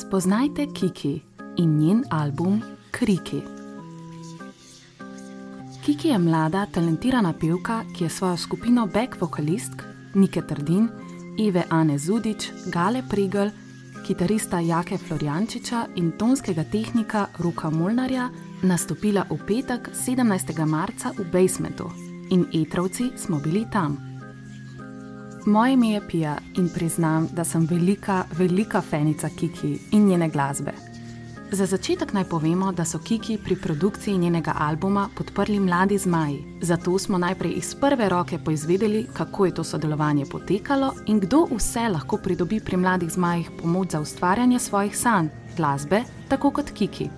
Spoznajte Kiki in njen album Kriki. Kiki je mlada, talentirana pevka, ki je svojo skupino back vokalistk Nike Trdin, Ive Ane Zudič, Gale Prigel, kitarista Jake Florjančiča in tonskega tehnika Ruka Molnarja nastopila v petek 17. marca v Basementu in Etrovci smo bili tam. Moje ime je Pija in priznam, da sem velika, velika fenica Kiki in njene glasbe. Za začetek naj povemo, da so Kiki pri produkciji njenega albuma podprli mladi zmaji. Zato smo najprej iz prve roke poizvedeli, kako je to sodelovanje potekalo in kdo vse lahko pridobi pri mladih zmajih pomoč za ustvarjanje svojih sanj, glasbe, tako kot Kiki.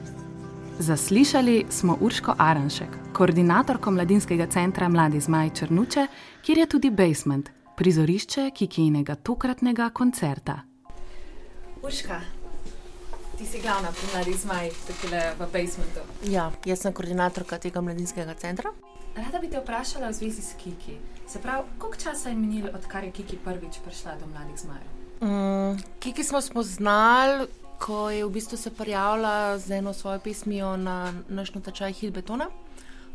Zaslišali smo Urško Aranšek, koordinatorko mladinskega centra Mladi zmaj Črnuče, kjer je tudi basement prizorišče Kikijnega tokratnega koncerta. Uška, ti si glavna pri mladih zmajih, tukaj v basementu. Ja, jaz sem koordinatorka tega mladinskega centra. Rada bi te vprašala v zvezi s Kiki. Se pravi, koliko časa je minilo, odkar je Kiki prvič prišla do mladih zmajev? Mm, Kiki smo spoznali, ko je v bistvu se prijavila z eno svojo pesmijo na naš natečaj Hilbetona.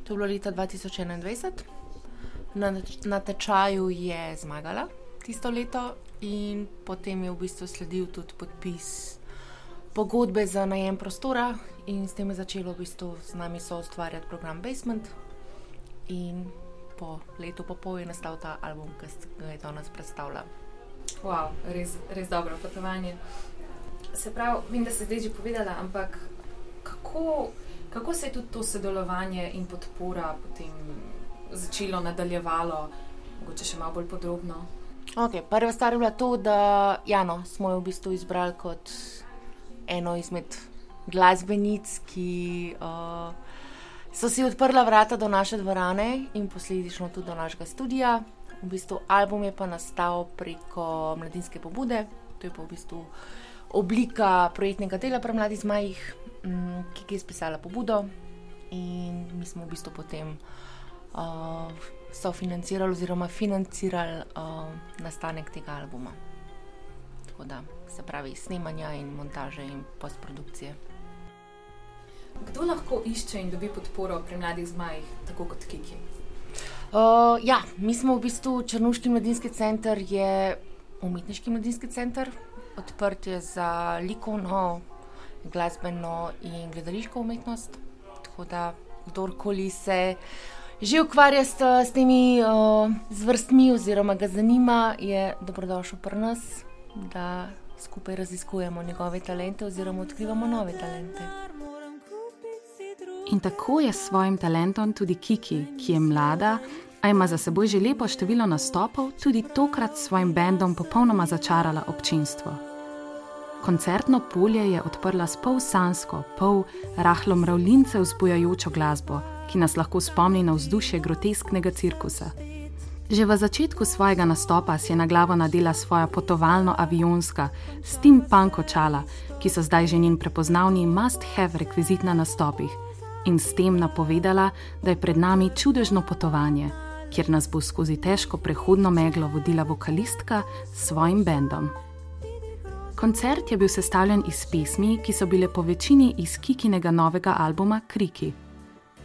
To je bilo leta 2021 na, na tečaju je zmagala tisto leto, in potem je v bistvu sledil tudi podpis pogodbe za najem prostora, in s tem je začelo v bistvu z nami soustvarjati program Basement. In po letu pa pol je nastal ta album, ki ga je danes predstavljal. Wow, res, res dobro potovanje. Se pravi, vem, da ste zdaj že povedali, ampak kako, kako se je tudi to sodelovanje in podpora potem začelo nadaljevalo, mogoče še malo bolj podrobno. Okay, prva stvar je bila to, da ja, no, smo jo v bistvu izbrali kot eno izmed glasbenic, ki uh, so si odprla vrata do naše dvorane in posledično tudi do našega studia. V bistvu album je pa nastal preko mladinske pobude, to je pa v bistvu oblika projektnega dela pri mladih zmajih, um, ki je spisala pobudo in mi smo v bistvu potem uh, sofinancirali oziroma financirali uh, nastanek tega albuma. Tako da se pravi snemanja in montaže in postprodukcije. Kdo lahko išče in dobi podporo pri mladih zmajih, tako kot Kiki? Uh, ja, mi smo v bistvu Črnuški mladinski center, je umetniški mladinski center, odprt je za likovno, glasbeno in gledališko umetnost. Tako da kdorkoli se uh, že ukvarja s, s temi uh, zvrstmi, oziroma ga zanima, je dobrodošel pri nas, da skupaj raziskujemo njegove talente oziroma odkrivamo nove talente. In tako je s svojim talentom tudi Kiki, ki je mlada, a ima za seboj že lepo število nastopov, tudi tokrat s svojim bendom popolnoma začarala občinstvo. Koncertno polje je odprla s pol sansko, pol rahlo mravljince vzbujajočo glasbo, ki nas lahko spomni na vzdušje grotesknega cirkusa. Že v začetku svojega nastopa si je na glavo nadela svoja potovalno avionska steampunk očala, ki so zdaj že njen prepoznavni must-have rekvizit na nastopih, in s tem napovedala, da je pred nami čudežno potovanje, kjer nas bo skozi težko prehodno meglo vodila vokalistka s svojim bendom. Koncert je bil sestavljen iz pesmi, ki so bile po večini iz Kikinega novega albuma Kriki.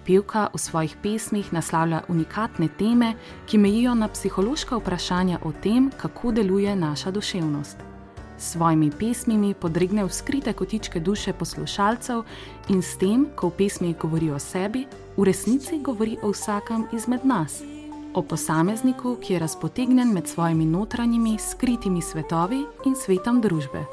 Pevka v svojih pesmih naslavlja unikatne teme, ki mejijo na psihološka vprašanja o tem, kako deluje naša duševnost. S svojimi pesmimi podrigne v skrite kotičke duše poslušalcev in s tem, ko v pesmi govori o sebi, v resnici govori o vsakem izmed nas. O posamezniku, ki je razpotegnjen med svojimi notranjimi, skritimi svetovi in svetom družbe.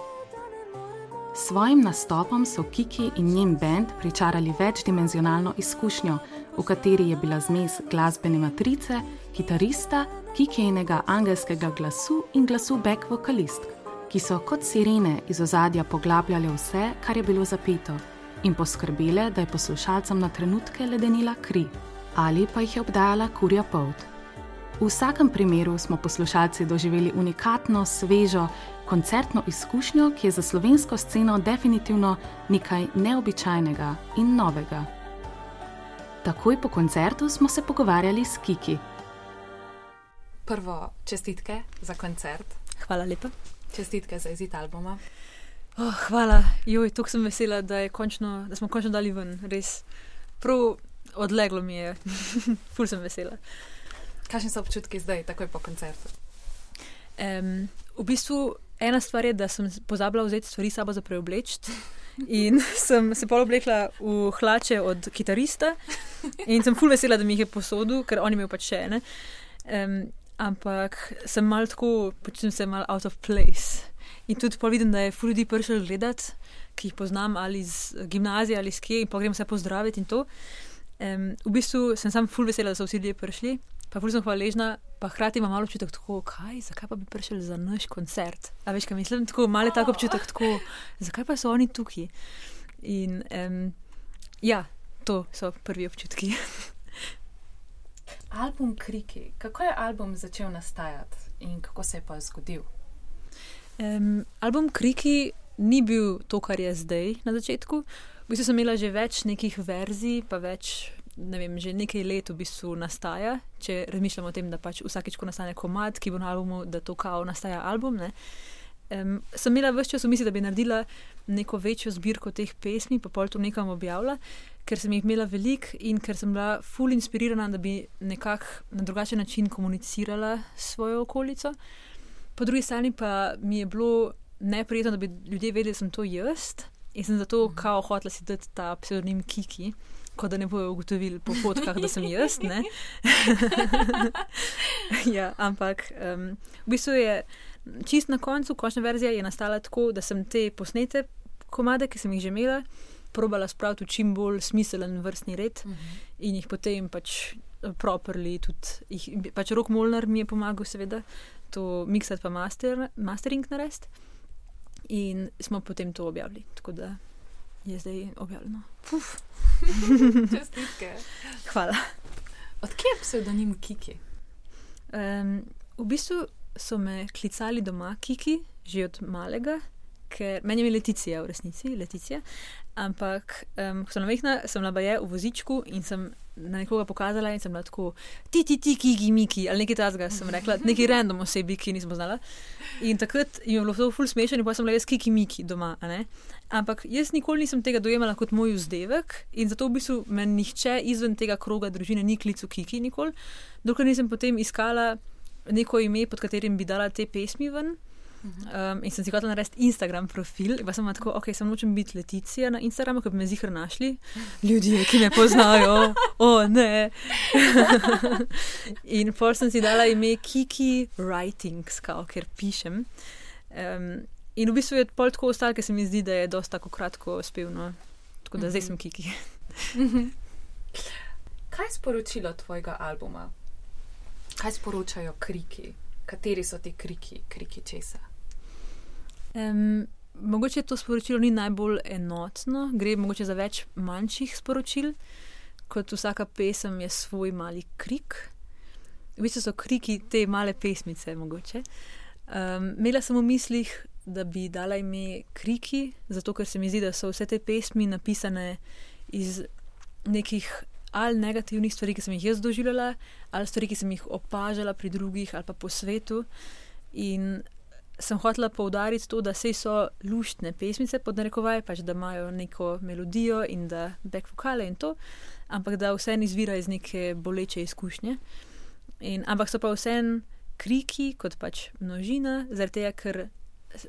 S svojim nastopom so Kiki in njen bend pričarali večdimenzionalno izkušnjo, v kateri je bila zmes glasbene matrice, kitarista, Kikijnega angelskega glasu in glasu back vokalist, ki so kot sirene iz ozadja poglabljale vse, kar je bilo zapeto, in poskrbele, da je poslušalcem na trenutke ledenila kri ali pa jih je obdajala kurja polt. V vsakem primeru smo poslušalci doživeli unikatno, svežo, koncertno izkušnjo, ki je za slovensko sceno definitivno nekaj neobičajnega in novega. Takoj po koncertu smo se pogovarjali s Kiki. Prvo, čestitke za koncert. Hvala lepa. Čestitke za izid albuma. Oh, hvala, joj, tako sem vesela, da, končno, da smo končno dali ven, res. Prav odleglo mi je, ful sem vesela. Kakšni so občutki zdaj, takoj po koncertu? Um, v bistvu ena stvar je, da sem pozabila vzeti stvari sabo za preobleči. In sem se pol oblekla v hlače od kitarista, in sem ful vesela, da mi jih je posodil, ker on je imel pač še ene. Um, ampak sem mal tako, počutim se mal out of place. In tudi pa vidim, da je ful ljudi prišel gledati, ki jih poznam ali iz gimnazije ali iz kje, in pa grem se pozdraviti in to. Um, v bistvu sem sam ful vesela, da so vsi ljudje prišli, pa ful sem hvaležna, pa hkrati imam malo občutek tako, kaj, zakaj pa bi prišli za naš koncert. A veš, kaj mislim, tako malo tako občutek, tako, zakaj pa so oni tukaj. In um, ja, to so prvi občutki. album Kriki, kako je album začel nastajati in kako se je pa zgodil? Um, album Kriki ni bil to, kar je zdaj na začetku. V bistvu sem imela že več nekih verzij, pa več, ne vem, že nekaj let v bistvu nastaja. Če razmišljamo o tem, da pač vsakeč, ko nastane komad, ki bo na albumu, da to kao nastaja album. Um, sem imela vse čas v misli, da bi naredila neko večjo zbirko teh pesmi, pa pol to nekam objavila, ker sem jih imela veliko in ker sem bila ful inspirirana, da bi nekako na drugačen način komunicirala s svojo okolico po drugi strani pa mi je bilo neprijetno, da bi ljudje vedeli, da sem to jaz in sem zato mhm. kao hotela si dati ta pseudonim Kiki. Kot da ne bojo ugotovili po fotkah, da sem jaz. ja, ampak um, v bistvu je čist na koncu, končna verzija je nastala tako, da sem te posnete komade, ki sem jih že imela, probala spraviti v čim bolj smiselen vrstni red mhm. -huh. in jih potem pač properly tudi. Pač Rok Molnar mi je pomagal, seveda, to miksati pa master, mastering narediti. In smo potem to objavili, tako da je zdaj objavljeno. Čestitke. Hvala. Odkje je pseudonim Kiki? Um, v bistvu so me klicali doma Kiki, že od malega, ker meni je Leticija v resnici, Leticija. Ampak, um, ko sem navehna, sem bila v vozičku in sem na nekoga pokazala in sem bila tako, ti, ti, ti, ki, ki, miki, ali nekaj tasga, sem rekla, neki random osebi, ki nismo znala. In takrat jim je bilo to ful smešno, pa sem bila jaz, ki, ki, miki doma. Ampak jaz nikoli nisem tega dojemala kot moj vzdevek in zato v bistvu me nihče izven tega kroga družine ni klical Kiki nikoli, dokler nisem potem iskala neko ime, pod katerim bi dala te pesmi ven. Um, in sem si hotel narediti Instagram profil, pa sem tako, ok, sem nočem biti leticija na Instagramu, ker bi me zihar našli ljudje, ki me poznajo. O, oh, ne. in pol sem si dala ime Kiki Writing, skao, ker pišem. Um, in v bistvu je pol tako ostalo, ker se mi zdi, da je dosta tako kratko spevno. Tako da zdaj sem Kiki. Kaj je sporočilo tvojega albuma? Kaj sporočajo kriki? Kateri so ti kriki, kriki česa? Um, mogoče to sporočilo ni najbolj enotno, gre mogoče za več manjših sporočil, kot vsaka pesem je svoj mali krik. V bistvu so kriki te male pesmice, mogoče. Um, Mela sem v mislih, da bi dala ime kriki, zato ker se mi zdi, da so vse te pesmi napisane iz nekih ali negativnih stvari, ki sem jih jaz doživljala, ali stvari, ki sem jih opažala pri drugih ali pa po svetu. In sem hotela poudariti to, da se so luštne pesmice, pod narekovaj, pač da imajo neko melodijo in da back vokale in to, ampak da vse izvira iz neke boleče izkušnje. In, ampak so pa vse kriki, kot pač množina, zaradi tega, ker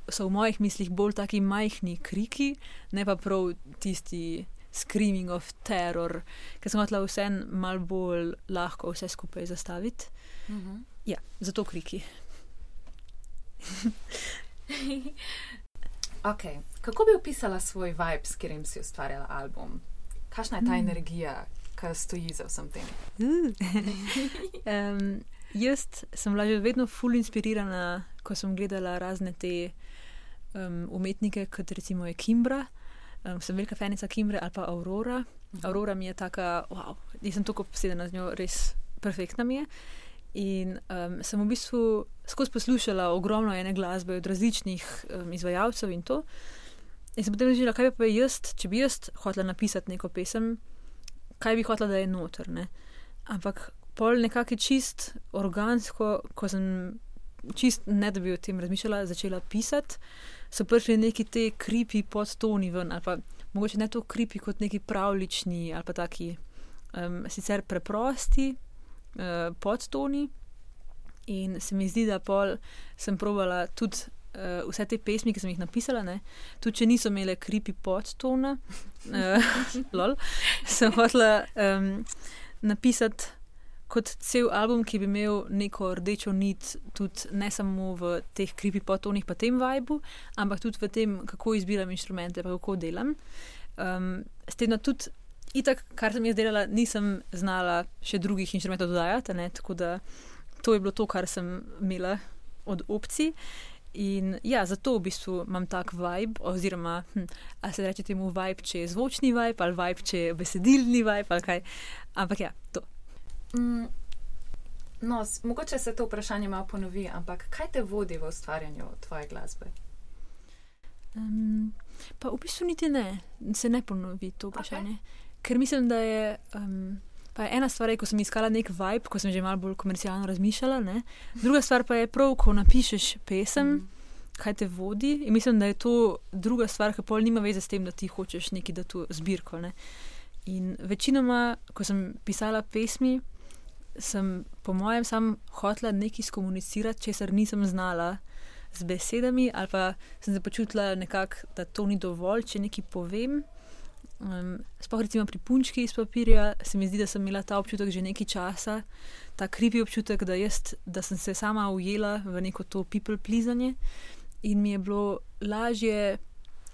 so v mojih mislih bolj taki majhni kriki, ne pa prav tisti. Screaming of terror, ker sem hotela vse malo bolj lahko vse skupaj zastaviti. Uh mhm. -huh. Ja, zato kriki. okay. Kako bi opisala svoj vibe, s katerim si ustvarjala album? Kakšna je ta mm. energija, ki stoji za vsem tem? um, jaz sem bila že vedno fully inspirirana, ko sem gledala razne te um, umetnike, kot recimo je Kimbra. Um, sem velika fanica Kimbre ali pa Aurora. Uh mhm. Aurora mi je taka, wow, nisem tako posedena z njo, res perfektna mi je. In um, sem v bistvu skozi poslušala ogromno ene glasbe od različnih um, izvajalcev in to. In sem potem razmišljala, kaj bi pa jaz, če bi jaz hotela napisati neko pesem, kaj bi hotela, da je noter. Ne? Ampak pol nekako čist organsko, ko sem čist ne da bi o tem razmišljala, začela pisati, so prišli neki te kripi podtoni ven, ali pa mogoče ne to kripi kot neki pravlični ali pa taki um, sicer preprosti uh, podtoni. In se mi zdi, da pol sem provala tudi uh, vse te pesmi, ki sem jih napisala, ne? tudi če niso imele kripi podtona, uh, lol, sem hotela um, napisati kot cel album, ki bi imel neko rdečo nit, tudi ne samo v teh kripi podtonih, pa tem vibu, ampak tudi v tem, kako izbiram inštrumente, pa kako delam. Um, s tem, da tudi. Itak, kar sem jaz delala, nisem znala še drugih inštrumentov dodajati, ne? tako da to je bilo to, kar sem imela od opcij. In ja, zato v bistvu imam tak vibe, oziroma hm, ali se reče temu vibe, če je zvočni vibe, ali vibe, če je besedilni vibe, ali kaj. Ampak ja, to. Mm, no, mogoče se to vprašanje malo ponovi, ampak kaj te vodi v ustvarjanju tvoje glasbe? Um, pa v bistvu niti ne, se ne ponovi to vprašanje. Okay. Ker mislim, da je. Um, Pa ena stvar je, ko sem iskala nek vibe, ko sem že malo bolj komercialno razmišljala. Ne? Druga stvar pa je prav, ko napišeš pesem, mm. kaj te vodi. In mislim, da je to druga stvar, ki pol nima veze s tem, da ti hočeš neki da tu zbirko. Ne? In večinoma, ko sem pisala pesmi, sem po mojem sam hotla nekaj skomunicirati, česar nisem znala z besedami, ali pa sem se počutila nekako, da to ni dovolj, če nekaj povem. Um, Sploh recimo pri punčki iz papirja se mi zdi, da sem imela ta občutek že nekaj časa, ta krivi občutek, da, jaz, da sem se sama ujela v neko to people plizanje in mi je bilo lažje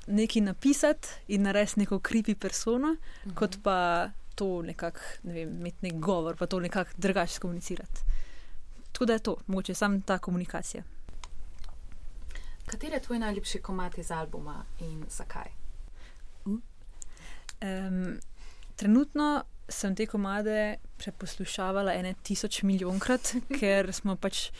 nekaj napisati in narediti neko krivi persono, uh -huh. kot pa to nekako, ne vem, imeti nek govor, pa to nekako drugače komunicirati. Tako da je to, mogoče samo ta komunikacija. Kateri je tvoj najljubši komat iz albuma in zakaj? Um, trenutno sem te komade preposlušavala ene tisoč milijonkrat, ker smo pač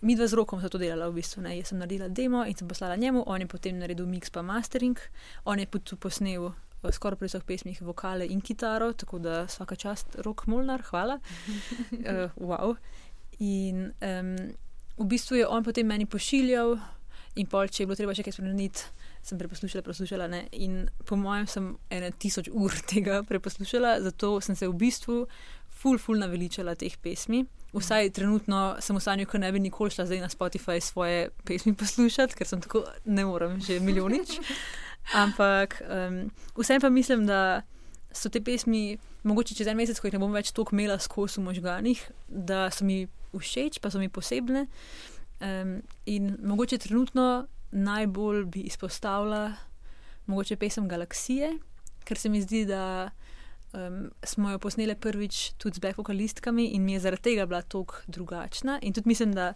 mi dva z rokom za to delala. V bistvu, Jaz sem naredila demo in sem poslala njemu, on je potem naredil mix pa mastering, on je tudi posnel. Eh, skoraj pri vseh pesmih vokale in kitaro, tako da vsaka čast, rok Molnar, hvala. Uh, wow. In um, v bistvu je on potem meni pošiljal, in pol, če je bilo treba še kaj spremeniti, sem preposlušala, preposlušala. Ne? In po mojem, sem ene tisoč ur tega preposlušala, zato sem se v bistvu ful, ful naveličala teh pesmi. Vsaj trenutno sem v stanju, ko ne bi nikoli šla zdaj na Spotify svoje pesmi poslušati, ker sem tako ne morem že milijonič. Ampak um, vsem pa mislim, da so te pesmi, mogoče čez en mesec, ko jih ne bom več toliko imela skozi v možganih, da so mi všeč, pa so mi posebne. Um, in mogoče trenutno najbolj bi izpostavila mogoče pesem Galaksije, ker se mi zdi, da um, smo jo posneli prvič tudi z back-vocalistkami in mi je zaradi tega bila tako drugačna. In tudi mislim, da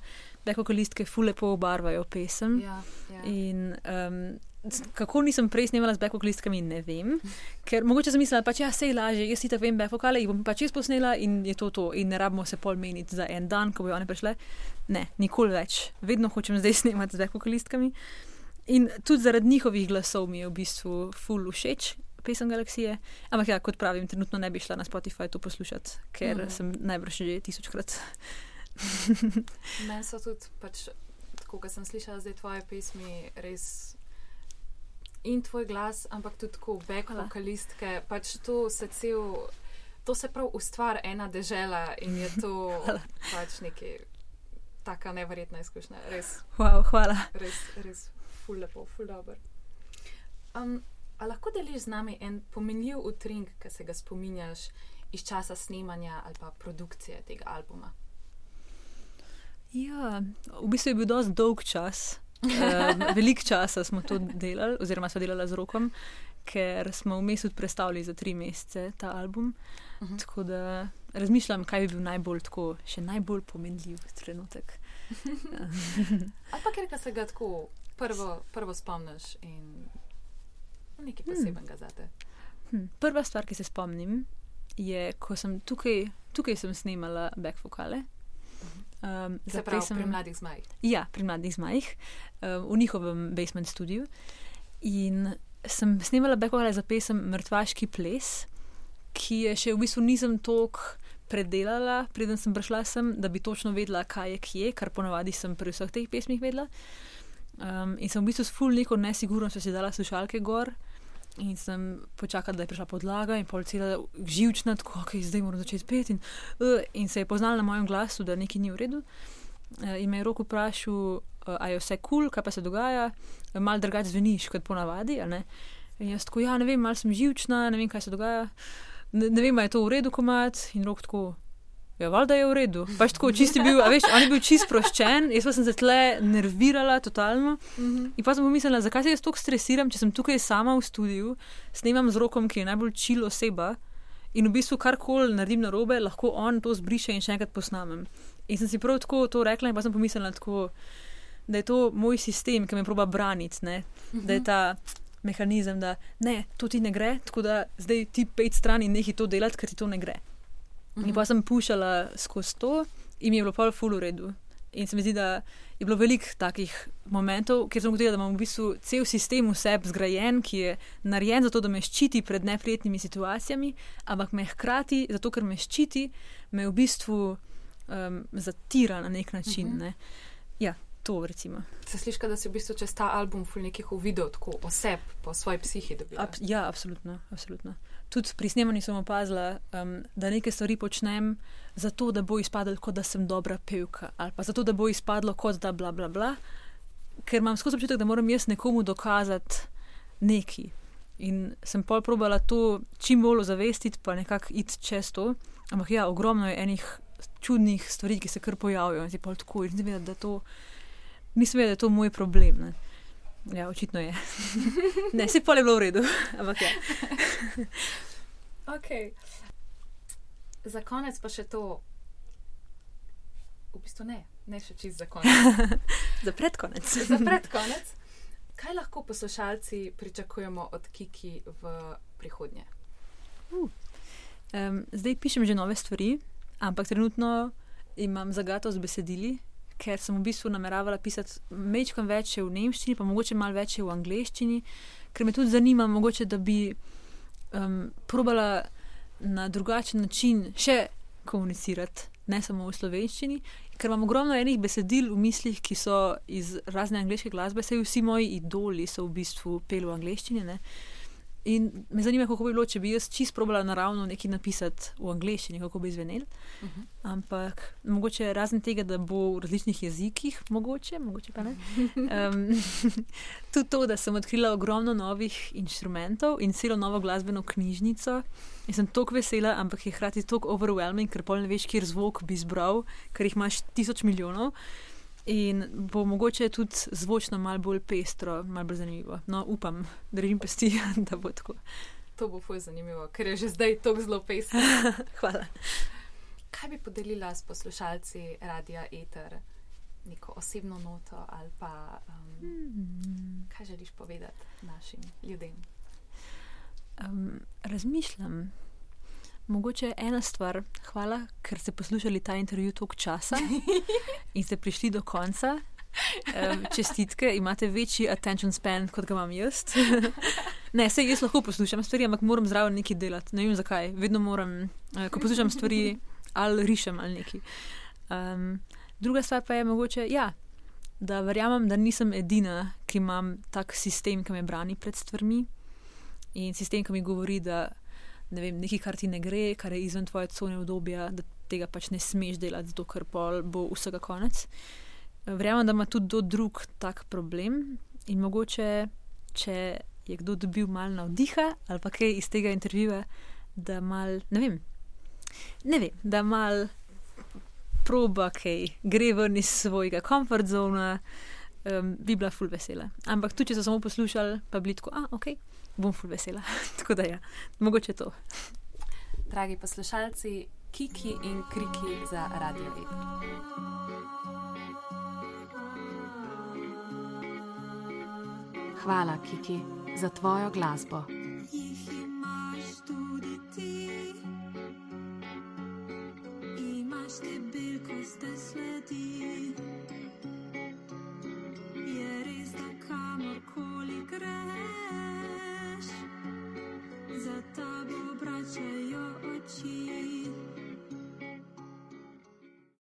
back-vocalistke fulepo obarvajo pesem. Ja, ja. In, um, Kako nisem prej snimala z backvokalistkami, ne vem. Ker mogoče sem mislila, da pač, ja, se je lažje, jaz si tako vem, backvokale, jih bom pač jaz posnela in je to to. In ne rabimo se pol meniti za en dan, ko bojo one prišle. Ne, nikoli več. Vedno hočem zdaj snimati z backvokalistkami. In tudi zaradi njihovih glasov mi je v bistvu full všeč pesem Galaksije. Ampak ja, kot pravim, trenutno ne bi šla na Spotify to poslušati, ker mm. sem najbrž že tisočkrat. Meni so tudi, pač, tako kot sem slišala zdaj tvoje pesmi, res in tvoj glas, ampak tudi tako back-vocalistke. Pač to se cel, to se prav ustvari ena dežela in je to pač nekaj. Taka nevrjetna izkušnja, res. Wow, hvala. Res, res, ful lepo, ful dobro. Um, a lahko deliš z nami en pomenljiv utrink, ki se ga spominjaš iz časa snemanja ali pa produkcije tega albuma? Ja, v bistvu je bil dosti dolg čas. Uh, Veliko časa smo to delali, oziroma smo delali z rokom, ker smo v mestu predstavili za tri mesece ta album. Uh mhm. -huh. Tako da razmišljam, kaj bi bil najbolj, tako, še najbolj pomenljiv trenutek. Ali pa ker se ga tako prvo, prvo spomniš in nekaj hmm. posebnega hmm. za te. Hmm. Prva stvar, ki se spomnim, je, ko sem tukaj, tukaj sem snimala back vokale. Um, Se pravi, pesem, pri mladih zmajih. Ja, pri mladih zmajih, um, v njihovem basement studiu. In sem snimala bekole za pesem Mrtvaški ples, ki je še v bistvu nisem toliko predelala, preden sem prišla sem, da bi točno vedela, kaj je kje, kar ponavadi sem pri vseh teh pesmih vedela. Um, in sem v bistvu s full neko nesigurnost si dala slušalke gor. In sem počakala, da je prišla podlaga, in policira živčna, tako da okay, zdaj moram začeti pet. In, uh, in se je poznala na mojem glasu, da nekaj ni v redu. Uh, in me je roko vprašal, uh, a je vse kul, cool, kaj pa se dogaja, uh, mal drugače zveniš kot ponavadi. In jaz tako, ja, ne vem, mal sem živčna, ne vem, kaj se dogaja. Ne, ne vem, ali je to v redu, komat. In rok tako, Ja, valjda je v redu. Pač tako, čisti bil, a veš, on je bil čist sproščen, jaz pa sem se tle nervirala totalno. Uh -huh. In pa sem pomislila, zakaj se jaz tako stresiram, če sem tukaj sama v studiu, snemam z rokom, ki je najbolj čil oseba in v bistvu karkoli naredim na robe, lahko on to zbriše in še enkrat posnamem. In sem si prav tako to rekla in pa sem pomislila, tako, da je to moj sistem, ki me proba braniti, uh -huh. da je ta. Mehanizem, da ne, to ti ne gre, tako da zdaj ti pet stran in nehi to delati, ker ti to ne gre. -hmm. In pa sem pušala skozi to, in mi je bilo pa v full redu. In se mi zdi, da je bilo veliko takih momentov, kjer sem ugotovila, da imam v bistvu cel sistem vseb zgrajen, ki je narejen zato, da me ščiti pred neprijetnimi situacijami, ampak me hkrati, zato ker me ščiti, me v bistvu um, zatira na nek način. Mm -hmm. ne. Ja, to recimo. Se sliši, da si v bistvu čez ta album ful nekih uvidel, tako oseb po svoji psihi. Ab, ja, absolutno. absolutno tudi pri snemanju sem opazila, um, da nekaj stvari počnem zato, da bo izpadlo, kot da sem dobra pevka, ali pa zato, da bo izpadlo, kot da bla bla bla, ker imam skozi občutek, da moram jaz nekomu dokazati nekaj. In sem pol probala to čim bolj ozavestiti, pa nekako iti čez to. Ampak ja, ogromno je enih čudnih stvari, ki se kar pojavijo in ti pol tako. Nisem vedela, da, to, nisem vedela, da je to moj problem. Ne. Ja, očitno je. ne, si pa je bilo v redu. Ampak ja. okay. Za konec pa še to. V bistvu ne, ne še čist za konec. za predkonec. za predkonec. Kaj lahko poslušalci pričakujemo od Kiki v prihodnje? Uh. Um, zdaj pišem že nove stvari, ampak trenutno imam zagato z besedili, ker sem v bistvu nameravala pisati mečkam več v nemščini, pa mogoče malo več v angleščini, ker me tudi zanima, mogoče da bi um, probala na drugačen način še komunicirati, ne samo v slovenščini, ker imam ogromno enih besedil v mislih, ki so iz razne angliške glasbe, saj vsi moji idoli so v bistvu peli v angliščini. In me zanima, kako bi bilo, če bi jaz čisto probala naravno nekaj napisati v angleščini, kako bi izvenel. Uh mhm. -huh. Ampak mogoče razen tega, da bo v različnih jezikih, mogoče, mogoče pa ne. Um, tudi to, da sem odkrila ogromno novih inštrumentov in celo novo glasbeno knjižnico. In sem tako vesela, ampak je hkrati tako overwhelming, ker pol ne veš, kjer zvok bi izbral, ker jih imaš tisoč milijonov. In bo mogoče tudi zvočno malo bolj pestro, malo bolj zanimivo. No, upam, držim pesti, da bo tako. To bo fuj zanimivo, ker je že zdaj tako zelo pestro. Hvala. Kaj bi podelila s poslušalci radia Eter, neko osebno noto ali pa um, hmm. kaj želiš povedati našim ljudem? Um, razmišljam. Mogoče ena stvar, hvala, ker ste poslušali ta intervju toliko časa in ste prišli do konca. Um, čestitke, imate večji attention span, kot ga imam jaz. ne, se jaz lahko poslušam stvari, ampak moram zraven nekaj delati. Ne vem zakaj, vedno moram, uh, ko poslušam stvari, ali rišem ali nekaj. Um, druga stvar pa je mogoče, ja, da verjamem, da nisem edina, ki imam tak sistem, ki me brani pred stvarmi in sistem, ki mi govori, da ne vem, nekaj, kar ti ne gre, kar je izven tvoje cone obdobja, da tega pač ne smeš delati, zato ker pol bo vsega konec. Verjamem, da ima tudi kdo drug tak problem in mogoče, če je kdo dobil malo navdiha ali pa kaj iz tega intervjuja, da mal, ne vem, ne vem, da mal proba kaj, gre ven iz svojega komfort zona, um, bi bila full vesela. Ampak tudi, če so samo poslušali, pa bi bili tako, ah, ok bom ful vesela. Tako da, ja, mogoče to. Dragi poslušalci, kiki in kriki za radio vid. Hvala, Kiki, za tvojo glasbo. Imaš te bil, ko ste sledili.